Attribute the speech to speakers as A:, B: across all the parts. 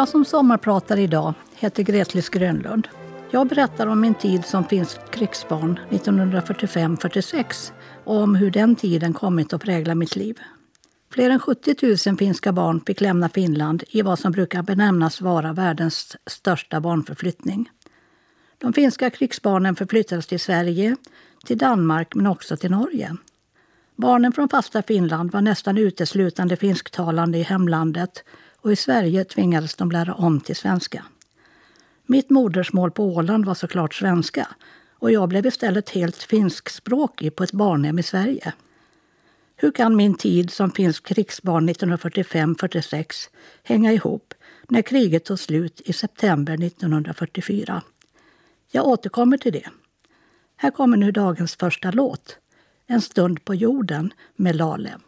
A: Jag som sommarpratar idag heter Gretlis Grönlund. Jag berättar om min tid som finskt krigsbarn 1945-46 och om hur den tiden kommit att prägla mitt liv. Fler än 70 000 finska barn fick lämna Finland i vad som brukar benämnas vara världens största barnförflyttning. De finska krigsbarnen förflyttades till Sverige, till Danmark men också till Norge. Barnen från fasta Finland var nästan uteslutande finsktalande i hemlandet och i Sverige tvingades de lära om till svenska. Mitt modersmål på Åland var såklart svenska och jag blev istället helt finskspråkig på ett barnhem i Sverige. Hur kan min tid som finsk krigsbarn 1945-46 hänga ihop när kriget tog slut i september 1944? Jag återkommer till det. Här kommer nu dagens första låt, En stund på jorden med Lalem.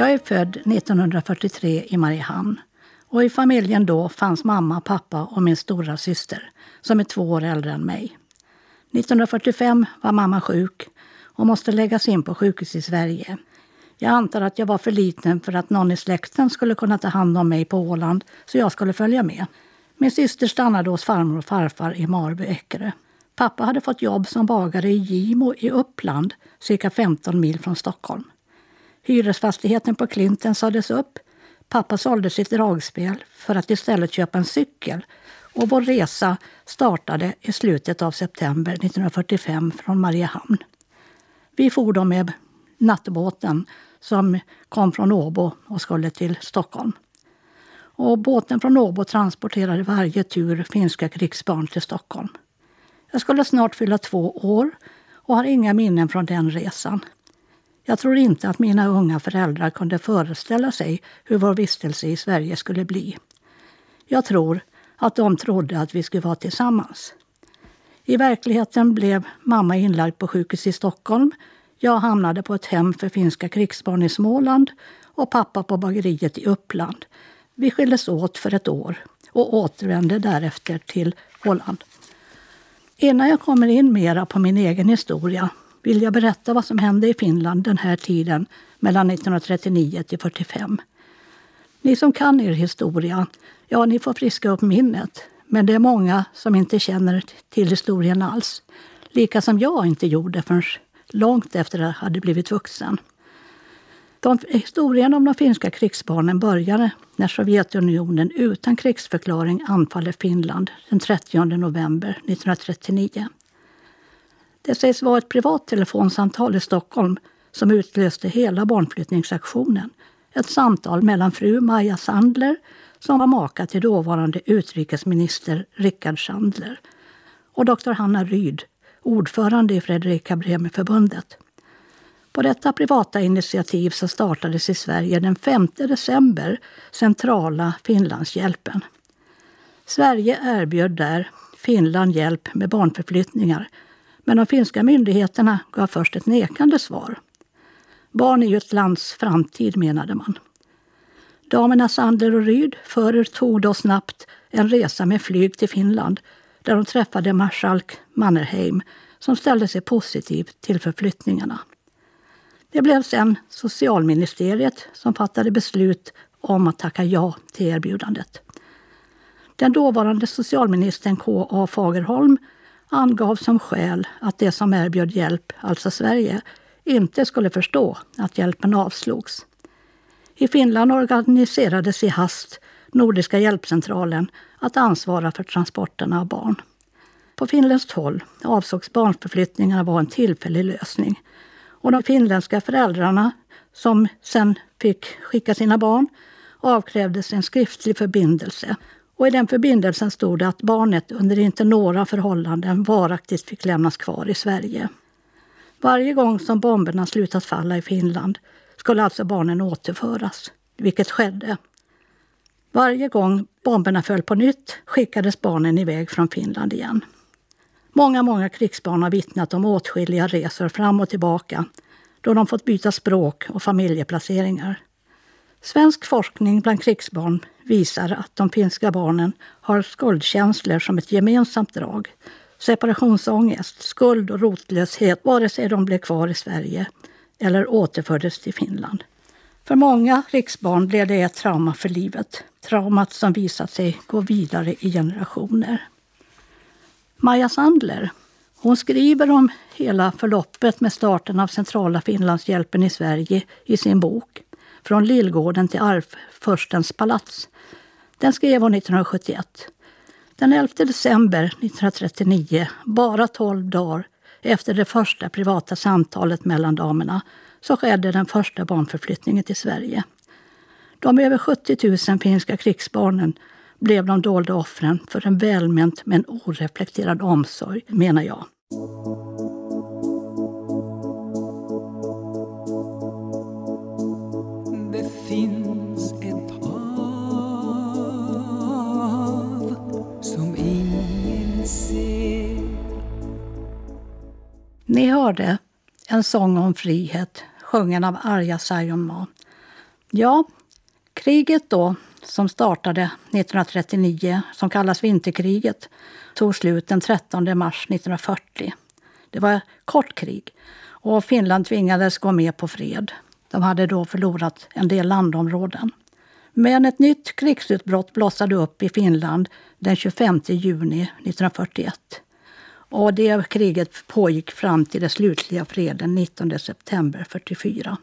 A: Jag är född 1943 i Mariehamn. Och I familjen då fanns mamma, pappa och min stora syster som är två år äldre än mig. 1945 var mamma sjuk och måste läggas in på sjukhus i Sverige. Jag antar att jag var för liten för att någon i släkten skulle kunna ta hand om mig på Åland så jag skulle följa med. Min syster stannade hos farmor och farfar i Marby Eckerö. Pappa hade fått jobb som bagare i Gimo i Uppland, cirka 15 mil från Stockholm. Hyresfastigheten på Klinten sades upp. Pappa sålde sitt dragspel för att istället köpa en cykel och vår resa startade i slutet av september 1945 från Mariehamn. Vi for då med nattbåten som kom från Åbo och skulle till Stockholm. Och båten från Åbo transporterade varje tur finska krigsbarn till Stockholm. Jag skulle snart fylla två år och har inga minnen från den resan. Jag tror inte att mina unga föräldrar kunde föreställa sig hur vår vistelse i Sverige skulle bli. Jag tror att de trodde att vi skulle vara tillsammans. I verkligheten blev mamma inlagd på sjukhus i Stockholm. Jag hamnade på ett hem för finska krigsbarn i Småland och pappa på bageriet i Uppland. Vi skildes åt för ett år och återvände därefter till Holland. Innan jag kommer in mera på min egen historia vill jag berätta vad som hände i Finland den här tiden mellan 1939 till 45. Ni som kan er historia, ja, ni får friska upp minnet. Men det är många som inte känner till historien alls. Lika som jag inte gjorde förrän långt efter att jag hade blivit vuxen. De, historien om de finska krigsbarnen började när Sovjetunionen utan krigsförklaring anfaller Finland den 30 november 1939. Det sägs vara ett privat telefonsamtal i Stockholm som utlöste hela barnflyttningsaktionen. Ett samtal mellan fru Maja Sandler, som var maka till dåvarande utrikesminister Rickard Sandler, och doktor Hanna Ryd, ordförande i Fredrika Bremer-förbundet. På detta privata initiativ så startades i Sverige den 5 december Centrala Finlandshjälpen. Sverige erbjöd där Finland hjälp med barnförflyttningar men de finska myndigheterna gav först ett nekande svar. Barn är ju ett lands framtid, menade man. Damerna Sandler och Ryd företog då snabbt en resa med flyg till Finland där de träffade marskalk Mannerheim som ställde sig positiv till förflyttningarna. Det blev sen socialministeriet som fattade beslut om att tacka ja till erbjudandet. Den dåvarande socialministern K.A. Fagerholm angav som skäl att det som erbjöd hjälp, alltså Sverige, inte skulle förstå att hjälpen avslogs. I Finland organiserades i hast Nordiska hjälpcentralen att ansvara för transporterna av barn. På finländskt håll avsågs barnförflyttningarna vara en tillfällig lösning. Och de finländska föräldrarna, som sen fick skicka sina barn, avkrävdes en skriftlig förbindelse och I den förbindelsen stod det att barnet under inte några förhållanden varaktigt fick lämnas kvar i Sverige. Varje gång som bomberna slutat falla i Finland skulle alltså barnen återföras, vilket skedde. Varje gång bomberna föll på nytt skickades barnen iväg från Finland igen. Många, många krigsbarn har vittnat om åtskilliga resor fram och tillbaka då de fått byta språk och familjeplaceringar. Svensk forskning bland krigsbarn visar att de finska barnen har skuldkänslor som ett gemensamt drag. Separationsångest, skuld och rotlöshet vare sig de blev kvar i Sverige eller återfördes till Finland. För många riksbarn blev det ett trauma för livet. Traumat som visat sig gå vidare i generationer. Maja Sandler hon skriver om hela förloppet med starten av centrala Finlandshjälpen i Sverige i sin bok från Lillgården till Arvfurstens palats. Den skrev hon 1971. Den 11 december 1939, bara tolv dagar efter det första privata samtalet mellan damerna, så skedde den första barnförflyttningen till Sverige. De över 70 000 finska krigsbarnen blev de dolda offren för en välment men oreflekterad omsorg, menar jag. Ni hörde En sång om frihet, sjungen av Arja Saijonmaa. Ja, kriget då som startade 1939, som kallas vinterkriget, tog slut den 13 mars 1940. Det var ett kort krig och Finland tvingades gå med på fred. De hade då förlorat en del landområden. Men ett nytt krigsutbrott blossade upp i Finland den 25 juni 1941. Och det kriget pågick fram till den slutliga freden 19 september 1944.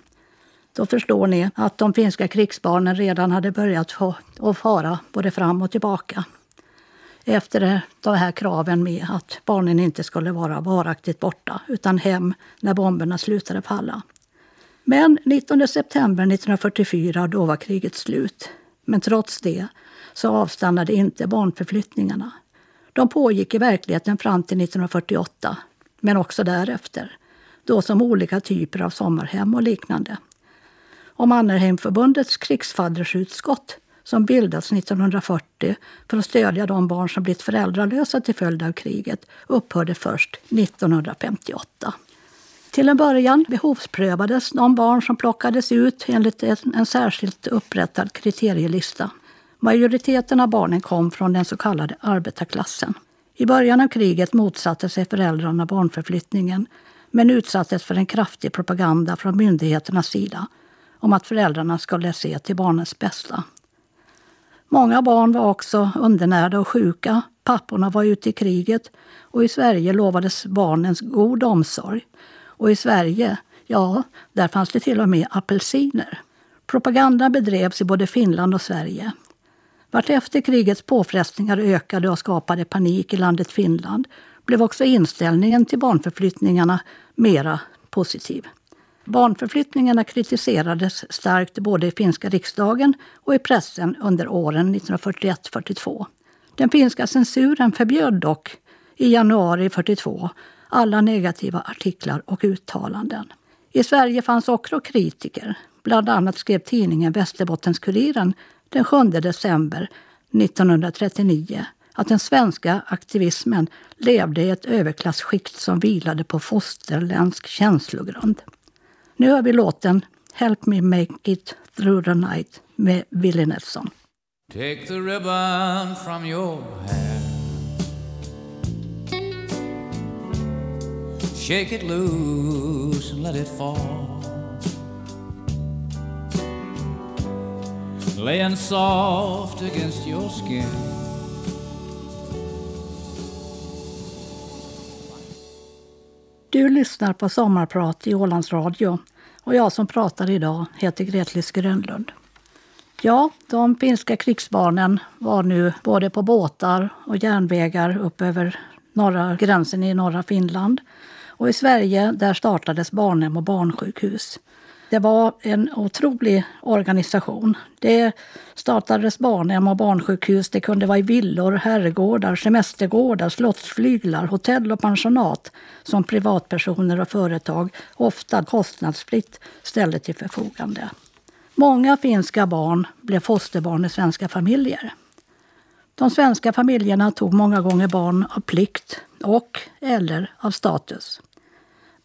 A: Då förstår ni att de finska krigsbarnen redan hade börjat att fara både fram och tillbaka. Efter de här kraven med att barnen inte skulle vara varaktigt borta utan hem när bomberna slutade falla. Men 19 september 1944 då var kriget slut. Men trots det så avstannade inte barnförflyttningarna. De pågick i verkligheten fram till 1948, men också därefter. Då som olika typer av sommarhem och liknande och Mannerheimförbundets krigsfaddersutskott som bildats 1940 för att stödja de barn som blivit föräldralösa till följd av kriget upphörde först 1958. Till en början behovsprövades de barn som plockades ut enligt en särskilt upprättad kriterielista. Majoriteten av barnen kom från den så kallade arbetarklassen. I början av kriget motsatte sig föräldrarna barnförflyttningen men utsattes för en kraftig propaganda från myndigheternas sida om att föräldrarna skulle se till barnens bästa. Många barn var också undernärda och sjuka. Papporna var ute i kriget och i Sverige lovades barnens god omsorg. Och i Sverige, ja, där fanns det till och med apelsiner. Propaganda bedrevs i både Finland och Sverige. Vartefter krigets påfrestningar ökade och skapade panik i landet Finland blev också inställningen till barnförflyttningarna mera positiv. Barnförflyttningarna kritiserades starkt både i finska riksdagen och i pressen under åren 1941-42. Den finska censuren förbjöd dock i januari 42 alla negativa artiklar och uttalanden. I Sverige fanns också kritiker. Bland annat skrev tidningen Västerbottens-Kuriren den 7 december 1939 att den svenska aktivismen levde i ett överklassskikt som vilade på fosterländsk känslogrund. Nu har vi låten Help me make it through the night med Willie Nelson. Take the ribbon from your hair Shake it loose and let it fall Laying soft against your skin Du lyssnar på Sommarprat i Ålands Radio och jag som pratar idag heter Gretlis Grönlund. Ja, de finska krigsbarnen var nu både på båtar och järnvägar upp över norra gränsen i norra Finland. Och i Sverige där startades barnhem och barnsjukhus. Det var en otrolig organisation. Det startades barnhem och barnsjukhus. Det kunde vara i villor, herrgårdar, semestergårdar, slottsflyglar, hotell och pensionat som privatpersoner och företag ofta kostnadsfritt ställde till förfogande. Många finska barn blev fosterbarn i svenska familjer. De svenska familjerna tog många gånger barn av plikt och eller av status.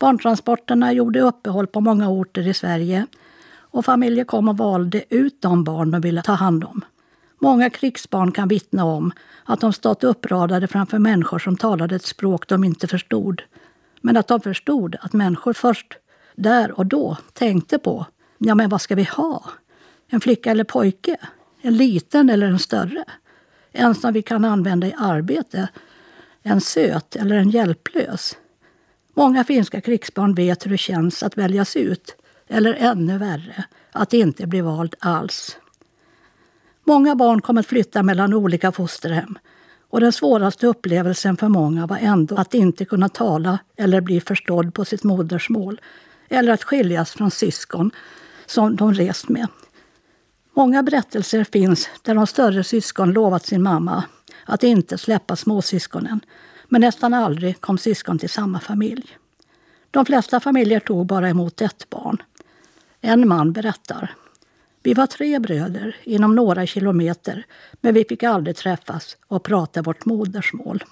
A: Barntransporterna gjorde uppehåll på många orter i Sverige och familjer kom och valde ut de barn de ville ta hand om. Många krigsbarn kan vittna om att de stått uppradade framför människor som talade ett språk de inte förstod. Men att de förstod att människor först där och då tänkte på, ja men vad ska vi ha? En flicka eller pojke? En liten eller en större? En som vi kan använda i arbete? En söt eller en hjälplös? Många finska krigsbarn vet hur det känns att väljas ut, eller ännu värre, att inte bli vald alls. Många barn kom att flytta mellan olika fosterhem och den svåraste upplevelsen för många var ändå att inte kunna tala eller bli förstådd på sitt modersmål eller att skiljas från syskon som de rest med. Många berättelser finns där de större syskon lovat sin mamma att inte släppa småsyskonen men nästan aldrig kom syskon till samma familj. De flesta familjer tog bara emot ett barn. En man berättar. Vi var tre bröder inom några kilometer men vi fick aldrig träffas och prata vårt modersmål.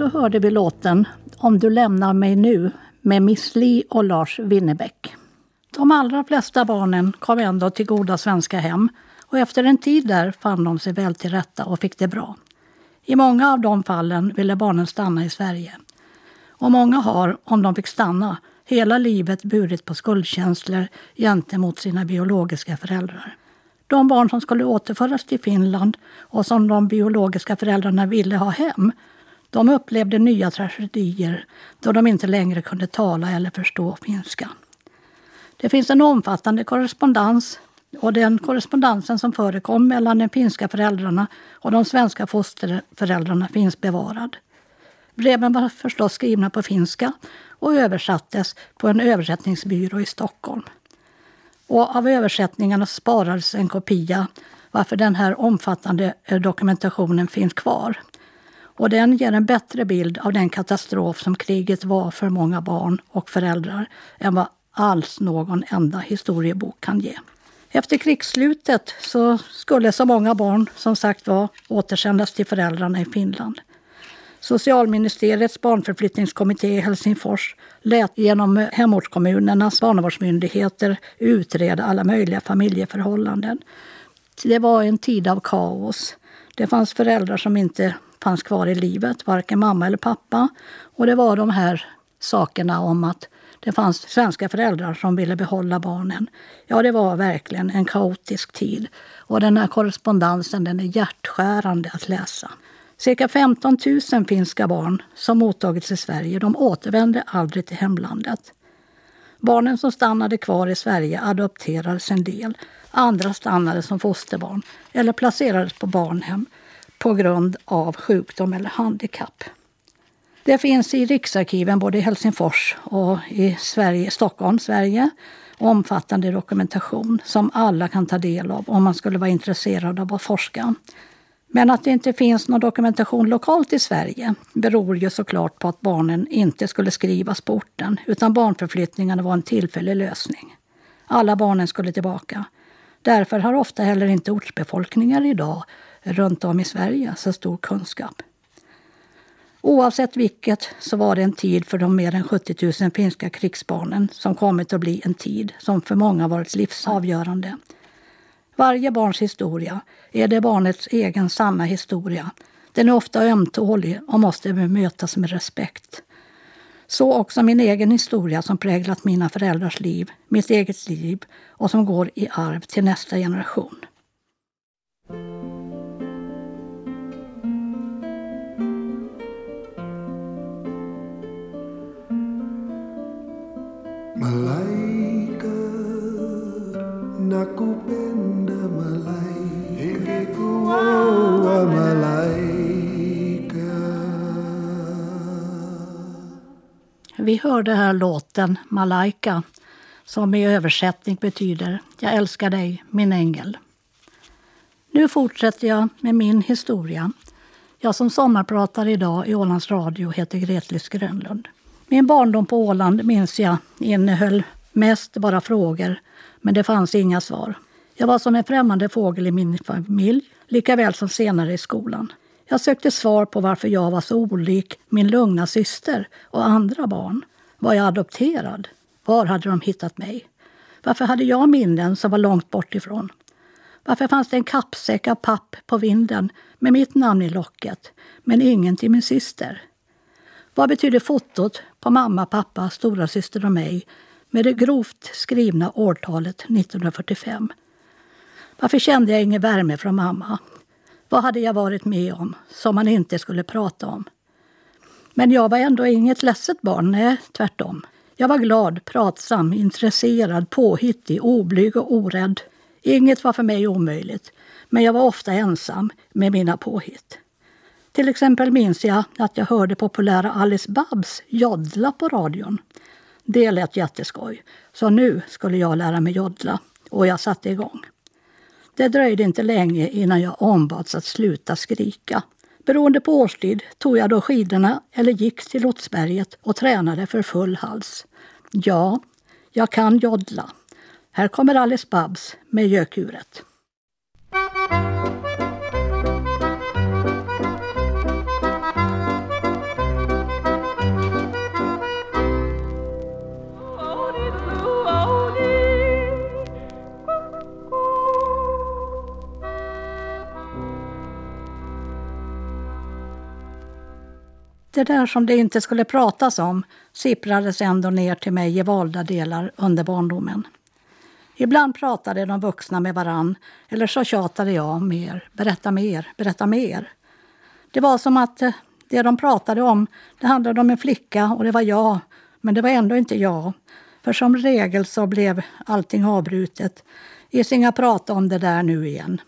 A: Då hörde vi låten Om du lämnar mig nu med Miss Li och Lars Winnerbäck. De allra flesta barnen kom ändå till goda svenska hem och efter en tid där fann de sig väl till rätta och fick det bra. I många av de fallen ville barnen stanna i Sverige. Och många har, om de fick stanna, hela livet burit på skuldkänslor gentemot sina biologiska föräldrar. De barn som skulle återföras till Finland och som de biologiska föräldrarna ville ha hem de upplevde nya tragedier då de inte längre kunde tala eller förstå finska. Det finns en omfattande korrespondens och den korrespondensen som förekom mellan de finska föräldrarna och de svenska fosterföräldrarna finns bevarad. Breven var förstås skrivna på finska och översattes på en översättningsbyrå i Stockholm. Och av översättningarna sparades en kopia varför den här omfattande dokumentationen finns kvar. Och den ger en bättre bild av den katastrof som kriget var för många barn och föräldrar än vad alls någon enda historiebok kan ge. Efter krigsslutet så skulle så många barn som sagt var återsändas till föräldrarna i Finland. Socialministeriets barnförflyttningskommitté i Helsingfors lät genom hemortskommunernas barnavårdsmyndigheter utreda alla möjliga familjeförhållanden. Det var en tid av kaos. Det fanns föräldrar som inte fanns kvar i livet, varken mamma eller pappa. Och det var de här sakerna om att det fanns svenska föräldrar som ville behålla barnen. Ja, det var verkligen en kaotisk tid. Och den här korrespondensen den är hjärtskärande att läsa. Cirka 15 000 finska barn som mottagits i Sverige de återvände aldrig till hemlandet. Barnen som stannade kvar i Sverige adopterades en del. Andra stannade som fosterbarn eller placerades på barnhem på grund av sjukdom eller handikapp. Det finns i Riksarkiven både i Helsingfors och i Sverige, Stockholm, Sverige omfattande dokumentation som alla kan ta del av om man skulle vara intresserad av att forska. Men att det inte finns någon dokumentation lokalt i Sverige beror ju såklart på att barnen inte skulle skrivas på orten utan barnförflyttningarna var en tillfällig lösning. Alla barnen skulle tillbaka. Därför har ofta heller inte ortsbefolkningar idag runt om i Sverige så stor kunskap. Oavsett vilket så var det en tid för de mer än 70 000 finska krigsbarnen som kommit att bli en tid som för många varit livsavgörande. Varje barns historia är det barnets egen sanna historia. Den är ofta ömtålig och måste bemötas med respekt. Så också min egen historia som präglat mina föräldrars liv, mitt eget liv och som går i arv till nästa generation. Malaika nakupenda malaika kuoa malaika Vi hörde här låten Malaika som i översättning betyder Jag älskar dig, min ängel. Nu fortsätter jag med min historia. Jag som sommarpratar idag i Ålands Radio heter Gretlis Grönlund. Min barndom på Åland minns jag innehöll mest bara frågor, men det fanns inga svar. Jag var som en främmande fågel i min familj, lika väl som senare i skolan. Jag sökte svar på varför jag var så olik min lugna syster och andra barn. Var jag adopterad? Var hade de hittat mig? Varför hade jag minnen som var långt bort ifrån? Varför fanns det en kappsäck av papp på vinden med mitt namn i locket, men ingen till min syster? Vad betyder fotot på mamma, pappa, stora syster och mig med det grovt skrivna årtalet 1945? Varför kände jag ingen värme från mamma? Vad hade jag varit med om som man inte skulle prata om? Men jag var ändå inget ledset barn, nej tvärtom. Jag var glad, pratsam, intresserad, påhittig, oblyg och orädd. Inget var för mig omöjligt, men jag var ofta ensam med mina påhitt. Till exempel minns jag att jag hörde populära Alice Babs joddla på radion. Det lät jätteskoj, så nu skulle jag lära mig joddla och jag satte igång. Det dröjde inte länge innan jag ombads att sluta skrika. Beroende på årstid tog jag då skidorna eller gick till Lotsberget och tränade för full hals. Ja, jag kan joddla. Här kommer Alice Babs med gökuret. Det där som det inte skulle pratas om sipprades ändå ner till mig i valda delar under barndomen. Ibland pratade de vuxna med varann eller så tjatade jag mer. Berätta mer, berätta mer. Det var som att eh, det de pratade om det handlade om en flicka och det var jag. Men det var ändå inte jag. För som regel så blev allting avbrutet. Isinga prata om det där nu igen.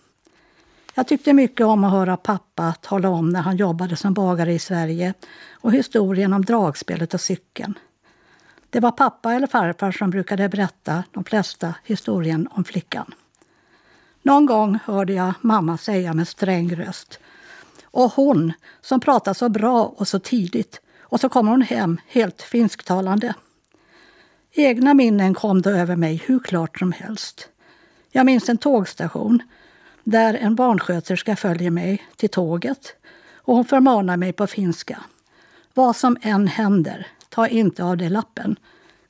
A: Jag tyckte mycket om att höra pappa tala om när han jobbade som bagare i Sverige och historien om dragspelet och cykeln. Det var pappa eller farfar som brukade berätta de flesta historien om flickan. Någon gång hörde jag mamma säga med sträng röst. Och hon som pratar så bra och så tidigt och så kommer hon hem helt finsktalande. Egna minnen kom då över mig hur klart som helst. Jag minns en tågstation där en barnsköterska följer mig till tåget och hon förmanar mig på finska. Vad som än händer, ta inte av dig lappen.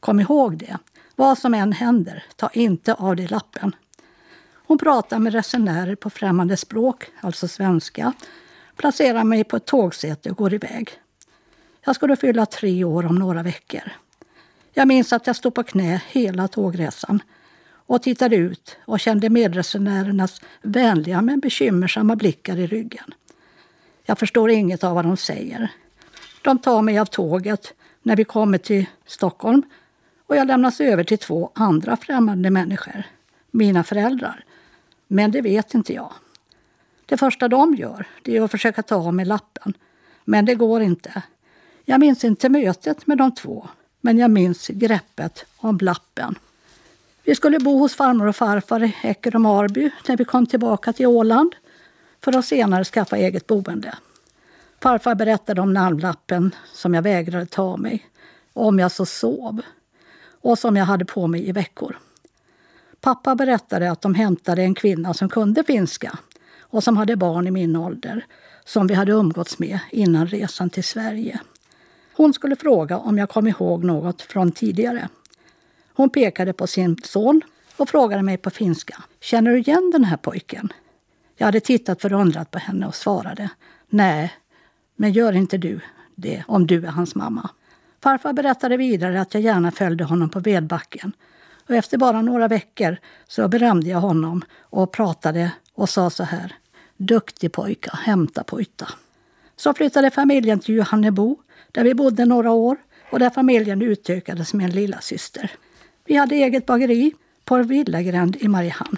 A: Kom ihåg det. Vad som än händer, ta inte av dig lappen. Hon pratar med resenärer på främmande språk, alltså svenska, placerar mig på ett tågsäte och går iväg. Jag skulle fylla tre år om några veckor. Jag minns att jag stod på knä hela tågresan och tittade ut och kände medresenärernas vänliga men bekymmersamma blickar i ryggen. Jag förstår inget av vad de säger. De tar mig av tåget när vi kommer till Stockholm och jag lämnas över till två andra främmande människor, mina föräldrar. Men det vet inte jag. Det första de gör det är att försöka ta av mig lappen, men det går inte. Jag minns inte mötet med de två, men jag minns greppet om lappen. Vi skulle bo hos farmor och farfar i Äcker och Marby när vi kom tillbaka till Åland för att senare skaffa eget boende. Farfar berättade om namnlappen som jag vägrade ta mig, om jag så sov och som jag hade på mig i veckor. Pappa berättade att de hämtade en kvinna som kunde finska och som hade barn i min ålder som vi hade umgåtts med innan resan till Sverige. Hon skulle fråga om jag kom ihåg något från tidigare. Hon pekade på sin son och frågade mig på finska. Känner du igen den här pojken? Jag hade tittat förundrat på henne och svarade. Nej, men gör inte du det om du är hans mamma. Farfar berättade vidare att jag gärna följde honom på vedbacken. Och efter bara några veckor så berömde jag honom och pratade och sa så här. Duktig pojka, hämta pojta. Så flyttade familjen till Johannebo där vi bodde några år och där familjen utökades med en lilla syster. Vi hade eget bageri på villagränd i Mariehamn.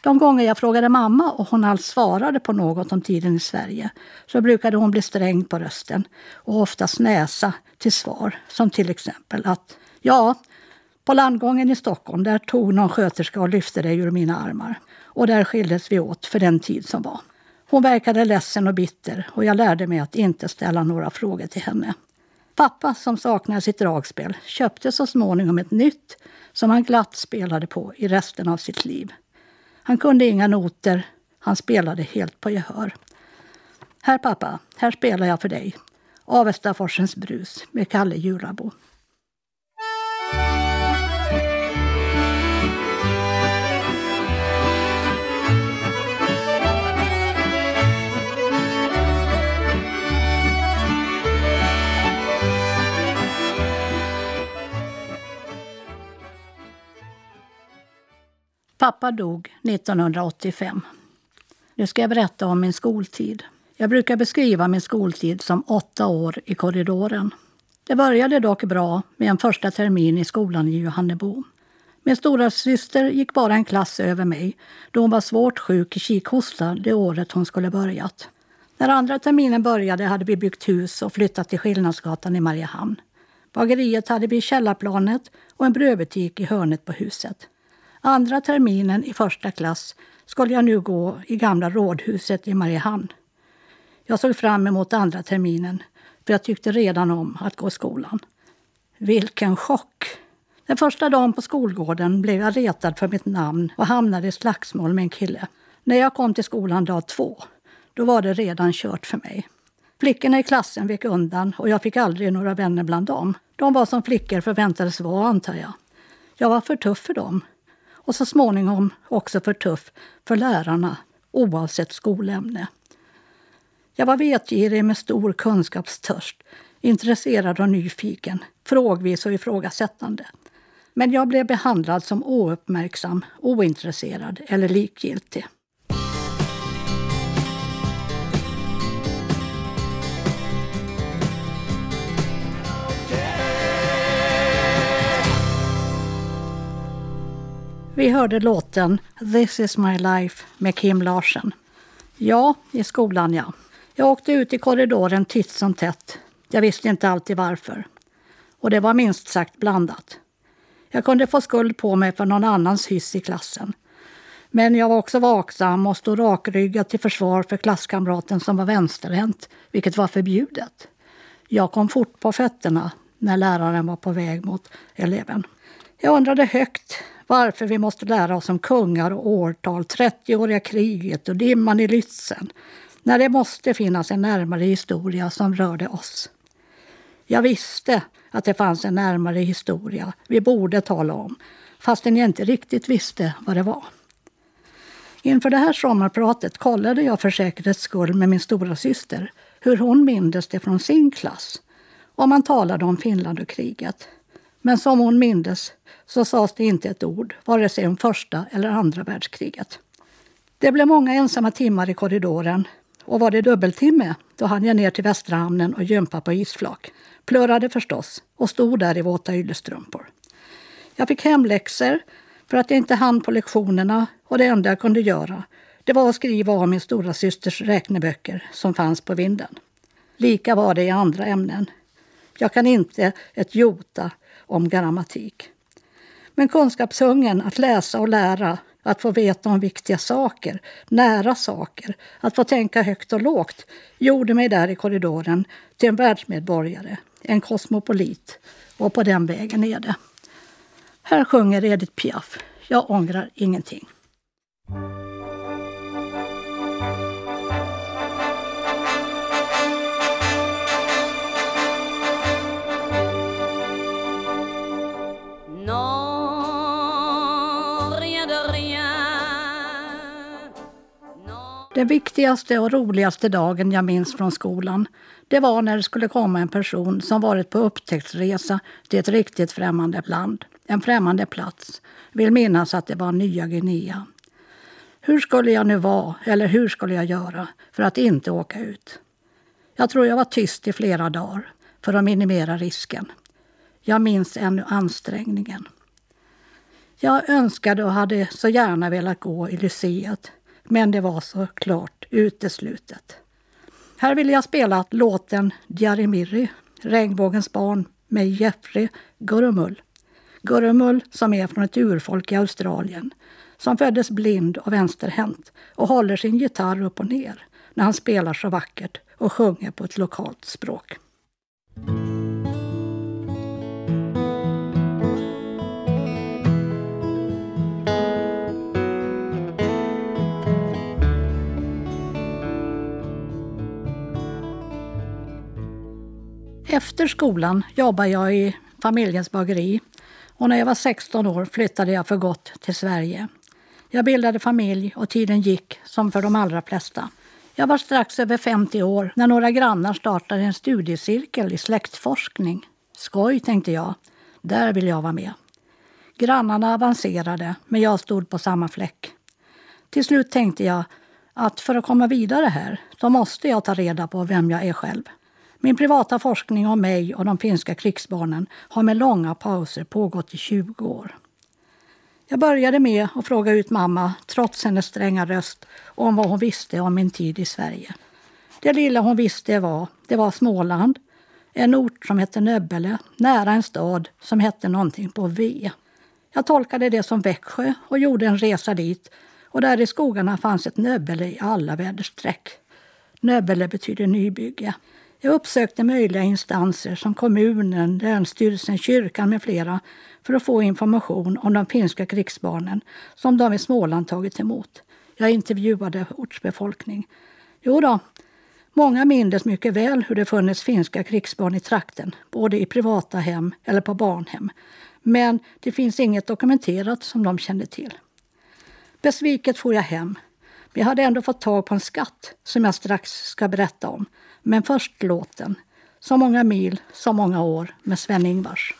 A: De gånger jag frågade mamma och hon alls svarade på något om tiden i Sverige så brukade hon bli sträng på rösten och oftast näsa till svar. Som till exempel att ja, på landgången i Stockholm där tog någon sköterska och lyfte dig ur mina armar. Och där skildes vi åt för den tid som var. Hon verkade ledsen och bitter och jag lärde mig att inte ställa några frågor till henne. Pappa, som saknade sitt dragspel, köpte så småningom ett nytt som han glatt spelade på i resten av sitt liv. Han kunde inga noter, han spelade helt på gehör. Här pappa, här spelar jag för dig. Avestaforsens brus med Kalle Jurabo. Pappa dog 1985. Nu ska jag berätta om min skoltid. Jag brukar beskriva min skoltid som åtta år i korridoren. Det började dock bra med en första termin i skolan i Johannebo. Min stora syster gick bara en klass över mig då hon var svårt sjuk i kikhosta det året hon skulle börjat. När andra terminen började hade vi byggt hus och flyttat till Skillnadsgatan i Mariehamn. Bageriet hade vi i källarplanet och en brödbutik i hörnet på huset. Andra terminen i första klass skulle jag nu gå i gamla rådhuset i Mariehamn. Jag såg fram emot andra terminen för jag tyckte redan om att gå i skolan. Vilken chock! Den första dagen på skolgården blev jag retad för mitt namn och hamnade i slagsmål med en kille. När jag kom till skolan dag två, då var det redan kört för mig. Flickorna i klassen vek undan och jag fick aldrig några vänner bland dem. De var som flickor förväntades vara, antar jag. Jag var för tuff för dem och så småningom också för tuff för lärarna oavsett skolämne. Jag var vetgirig med stor kunskapstörst, intresserad och nyfiken, frågvis och ifrågasättande. Men jag blev behandlad som ouppmärksam, ointresserad eller likgiltig. Vi hörde låten This is my life med Kim Larsen. Ja, i skolan ja. Jag åkte ut i korridoren titt som tätt. Jag visste inte alltid varför. Och det var minst sagt blandat. Jag kunde få skuld på mig för någon annans hyss i klassen. Men jag var också vaksam och stod rakryggad till försvar för klasskamraten som var vänsterhänt, vilket var förbjudet. Jag kom fort på fötterna när läraren var på väg mot eleven. Jag undrade högt varför vi måste lära oss om kungar och årtal, 30-åriga kriget och dimman i Lützen, när det måste finnas en närmare historia som rörde oss. Jag visste att det fanns en närmare historia vi borde tala om, fastän jag inte riktigt visste vad det var. Inför det här sommarpratet kollade jag för säkerhets skull med min stora syster hur hon mindes det från sin klass. Om man talade om Finland och kriget. Men som hon mindes så sades det inte ett ord, vare sig om första eller andra världskriget. Det blev många ensamma timmar i korridoren och var det dubbeltimme, då hann jag ner till Västra hamnen och gympa på isflak. Plörade förstås och stod där i våta yllestrumpor. Jag fick hemläxor för att jag inte hann på lektionerna och det enda jag kunde göra det var att skriva av min stora systers räkneböcker som fanns på vinden. Lika var det i andra ämnen. Jag kan inte ett jota om grammatik. Men kunskapshungern att läsa och lära, att få veta om viktiga saker, nära saker, att få tänka högt och lågt gjorde mig där i korridoren till en världsmedborgare, en kosmopolit. Och på den vägen är det. Här sjunger Edith Piaf. Jag ångrar ingenting. Den viktigaste och roligaste dagen jag minns från skolan det var när det skulle komma en person som varit på upptäcktsresa till ett riktigt främmande land, en främmande plats. Vill minnas att det var Nya Guinea. Hur skulle jag nu vara, eller hur skulle jag göra för att inte åka ut? Jag tror jag var tyst i flera dagar för att minimera risken. Jag minns ännu ansträngningen. Jag önskade och hade så gärna velat gå i Lyceet men det var såklart uteslutet. Här ville jag spela låten Diarimirri, Regnbågens barn med Jeffrey Gurumul. Gurumul som är från ett urfolk i Australien som föddes blind och vänsterhänt och håller sin gitarr upp och ner när han spelar så vackert och sjunger på ett lokalt språk. Efter skolan jobbade jag i familjens bageri och när jag var 16 år flyttade jag för gott till Sverige. Jag bildade familj och tiden gick som för de allra flesta. Jag var strax över 50 år när några grannar startade en studiecirkel i släktforskning. Skoj, tänkte jag. Där vill jag vara med. Grannarna avancerade, men jag stod på samma fläck. Till slut tänkte jag att för att komma vidare här, så måste jag ta reda på vem jag är själv. Min privata forskning om mig och de finska krigsbarnen har med långa pauser pågått i 20 år. Jag började med att fråga ut mamma, trots hennes stränga röst, om vad hon visste om min tid i Sverige. Det lilla hon visste var, det var Småland, en ort som hette Nöbbele, nära en stad som hette någonting på V. Jag tolkade det som Växjö och gjorde en resa dit och där i skogarna fanns ett Nöbbele i alla väderstreck. Nöbbele betyder nybygge. Jag uppsökte möjliga instanser som kommunen, Länsstyrelsen, kyrkan med flera för att få information om de finska krigsbarnen som de i Småland tagit emot. Jag intervjuade ortsbefolkning. Jo då, många mindes mycket väl hur det funnits finska krigsbarn i trakten, både i privata hem eller på barnhem. Men det finns inget dokumenterat som de kände till. Besviket for jag hem. Men jag hade ändå fått tag på en skatt som jag strax ska berätta om. Men först låten. Så många mil, så många år med Sven-Ingvars.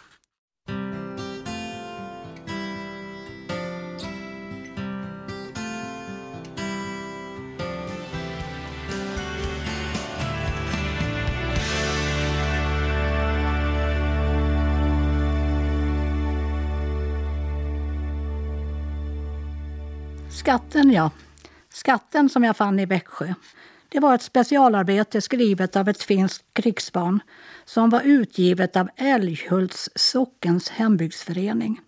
A: Skatten, ja. Skatten som jag fann i Växjö. Det var ett specialarbete skrivet av ett finskt krigsbarn som var utgivet av Älghults sockens hembygdsförening.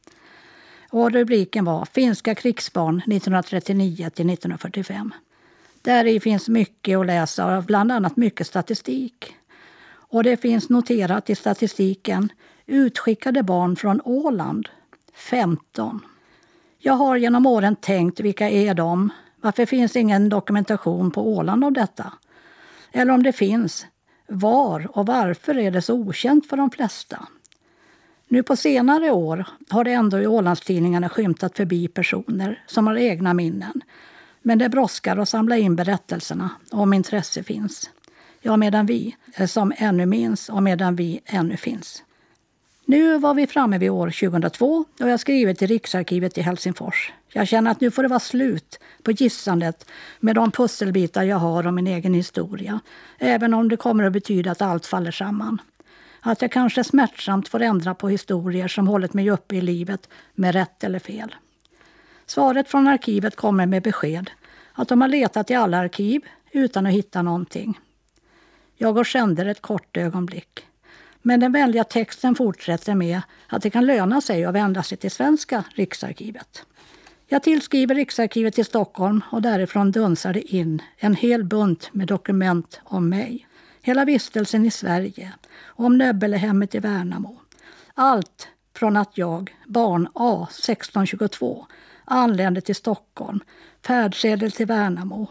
A: Och rubriken var Finska krigsbarn 1939 till 1945. Där i finns mycket att läsa, bland annat mycket statistik. Och det finns noterat i statistiken utskickade barn från Åland, 15. Jag har genom åren tänkt, vilka är de? Varför finns ingen dokumentation på Åland om detta? Eller om det finns, var och varför är det så okänt för de flesta? Nu på senare år har det ändå i Ålandstidningarna skymtat förbi personer som har egna minnen. Men det brådskar att samla in berättelserna om intresse finns. Ja, medan vi eh, som ännu minns och medan vi ännu finns. Nu var vi framme vid år 2002 och jag skriver till Riksarkivet i Helsingfors. Jag känner att nu får det vara slut på gissandet med de pusselbitar jag har om min egen historia. Även om det kommer att betyda att allt faller samman. Att jag kanske smärtsamt får ändra på historier som hållit mig uppe i livet med rätt eller fel. Svaret från arkivet kommer med besked att de har letat i alla arkiv utan att hitta någonting. Jag går sänder ett kort ögonblick. Men den vänliga texten fortsätter med att det kan löna sig att vända sig till Svenska Riksarkivet. Jag tillskriver Riksarkivet i Stockholm och därifrån dunsar det in en hel bunt med dokument om mig. Hela vistelsen i Sverige, om Nöbbelehemmet i Värnamo. Allt från att jag, barn A 1622, anlände till Stockholm, färdsedel till Värnamo,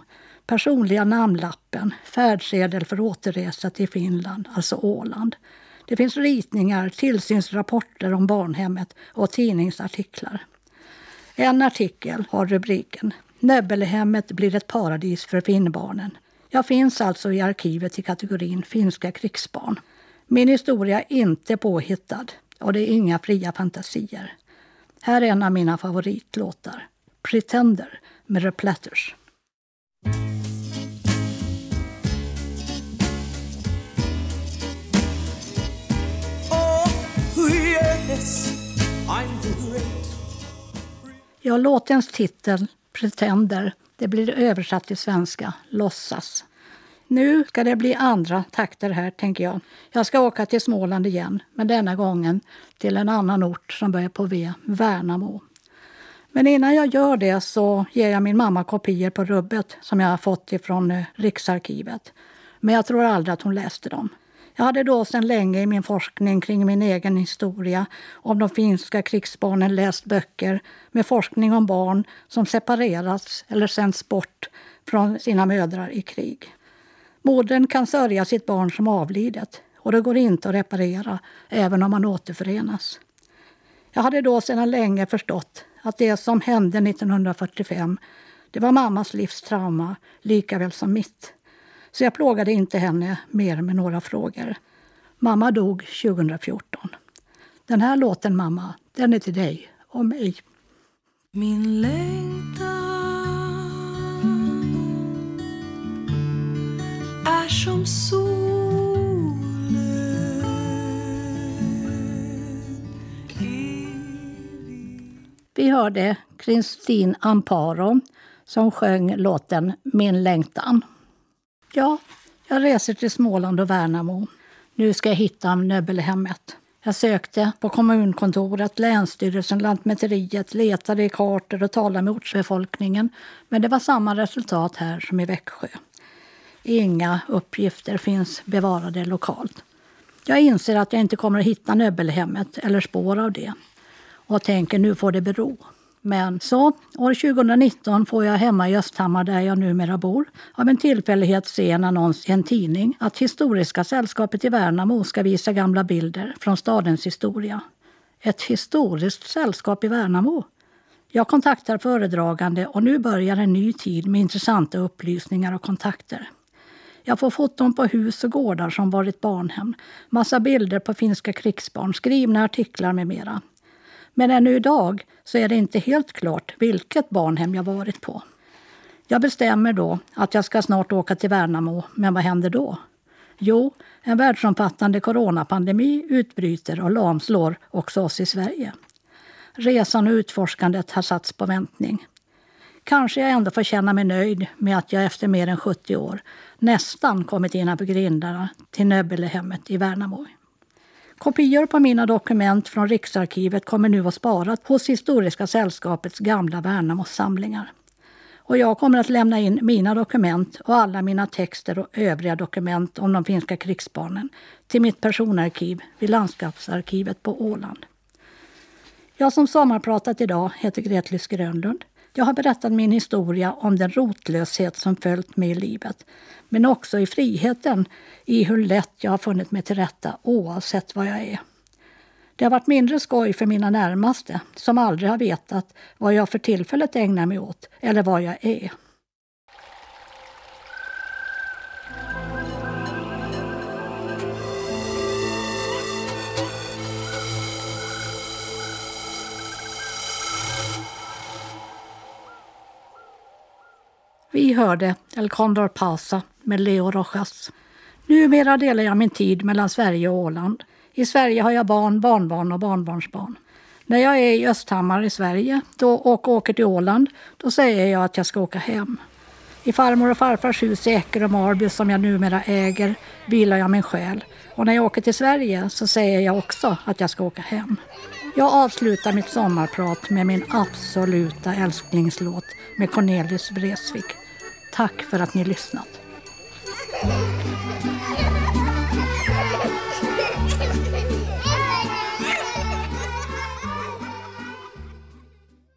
A: personliga namnlappen, färdsedel för återresa till Finland, alltså Åland, det finns ritningar, tillsynsrapporter om barnhemmet och tidningsartiklar. En artikel har rubriken Nöbbelhemmet blir ett paradis för finnbarnen. Jag finns alltså i arkivet i kategorin finska krigsbarn. Min historia är inte påhittad och det är inga fria fantasier. Här är en av mina favoritlåtar, Pretender med The Platters. Ja, låtens titel, Pretender, det blir översatt till svenska, låtsas. Nu ska det bli andra takter här, tänker jag. Jag ska åka till Småland igen, men denna gången till en annan ort som börjar på V, Värnamo. Men innan jag gör det så ger jag min mamma kopior på rubbet som jag har fått ifrån eh, Riksarkivet. Men jag tror aldrig att hon läste dem. Jag hade då sedan länge i min forskning kring min egen historia om de finska krigsbarnen läst böcker med forskning om barn som separerats eller sänts bort från sina mödrar i krig. Modern kan sörja sitt barn som avlidet och det går inte att reparera även om man återförenas. Jag hade då sedan länge förstått att det som hände 1945 det var mammas livs trauma likaväl som mitt. Så jag plågade inte henne mer med några frågor. Mamma dog 2014. Den här låten, mamma, den är till dig och mig. Min längtan är som solen Vi hörde Kristin Amparo som sjöng låten Min längtan. Ja, jag reser till Småland och Värnamo. Nu ska jag hitta Nöbbelhemmet. Jag sökte på kommunkontoret, Länsstyrelsen, Lantmäteriet, letade i kartor och talade med ortsbefolkningen. Men det var samma resultat här som i Växjö. Inga uppgifter finns bevarade lokalt. Jag inser att jag inte kommer att hitta Nöbbelhemmet eller spår av det och tänker nu får det bero. Men så, år 2019 får jag hemma i Östhammar där jag numera bor av en tillfällighet se en annons i en tidning att Historiska sällskapet i Värnamo ska visa gamla bilder från stadens historia. Ett historiskt sällskap i Värnamo? Jag kontaktar föredragande och nu börjar en ny tid med intressanta upplysningar och kontakter. Jag får foton på hus och gårdar som varit barnhem, massa bilder på finska krigsbarn, skrivna artiklar med mera. Men ännu idag så är det inte helt klart vilket barnhem jag varit på. Jag bestämmer då att jag ska snart åka till Värnamo, men vad händer då? Jo, en världsomfattande coronapandemi utbryter och lamslår också oss i Sverige. Resan och utforskandet har satts på väntning. Kanske jag ändå får känna mig nöjd med att jag efter mer än 70 år nästan kommit innanför grindarna till Nöbbelehemmet i Värnamo. Kopior på mina dokument från Riksarkivet kommer nu att sparas hos Historiska sällskapets gamla Värnamos samlingar. Och jag kommer att lämna in mina dokument och alla mina texter och övriga dokument om de finska krigsbarnen till mitt personarkiv vid Landskapsarkivet på Åland. Jag som sommarpratat idag heter Gretlis Grönlund. Jag har berättat min historia om den rotlöshet som följt mig i livet men också i friheten i hur lätt jag har funnit mig till rätta oavsett vad jag är. Det har varit mindre skoj för mina närmaste som aldrig har vetat vad jag för tillfället ägnar mig åt eller vad jag är. Vi hörde El Condor Pasa med Leo Rojas. Numera delar jag min tid mellan Sverige och Åland. I Sverige har jag barn, barnbarn och barnbarnsbarn. När jag är i Östhammar i Sverige då, och åker till Åland, då säger jag att jag ska åka hem. I farmor och farfars hus i Eker och Marby som jag numera äger vilar jag min själ. Och när jag åker till Sverige så säger jag också att jag ska åka hem. Jag avslutar mitt sommarprat med min absoluta älsklingslåt med Cornelis Vreeswijk. Tack för att ni lyssnat.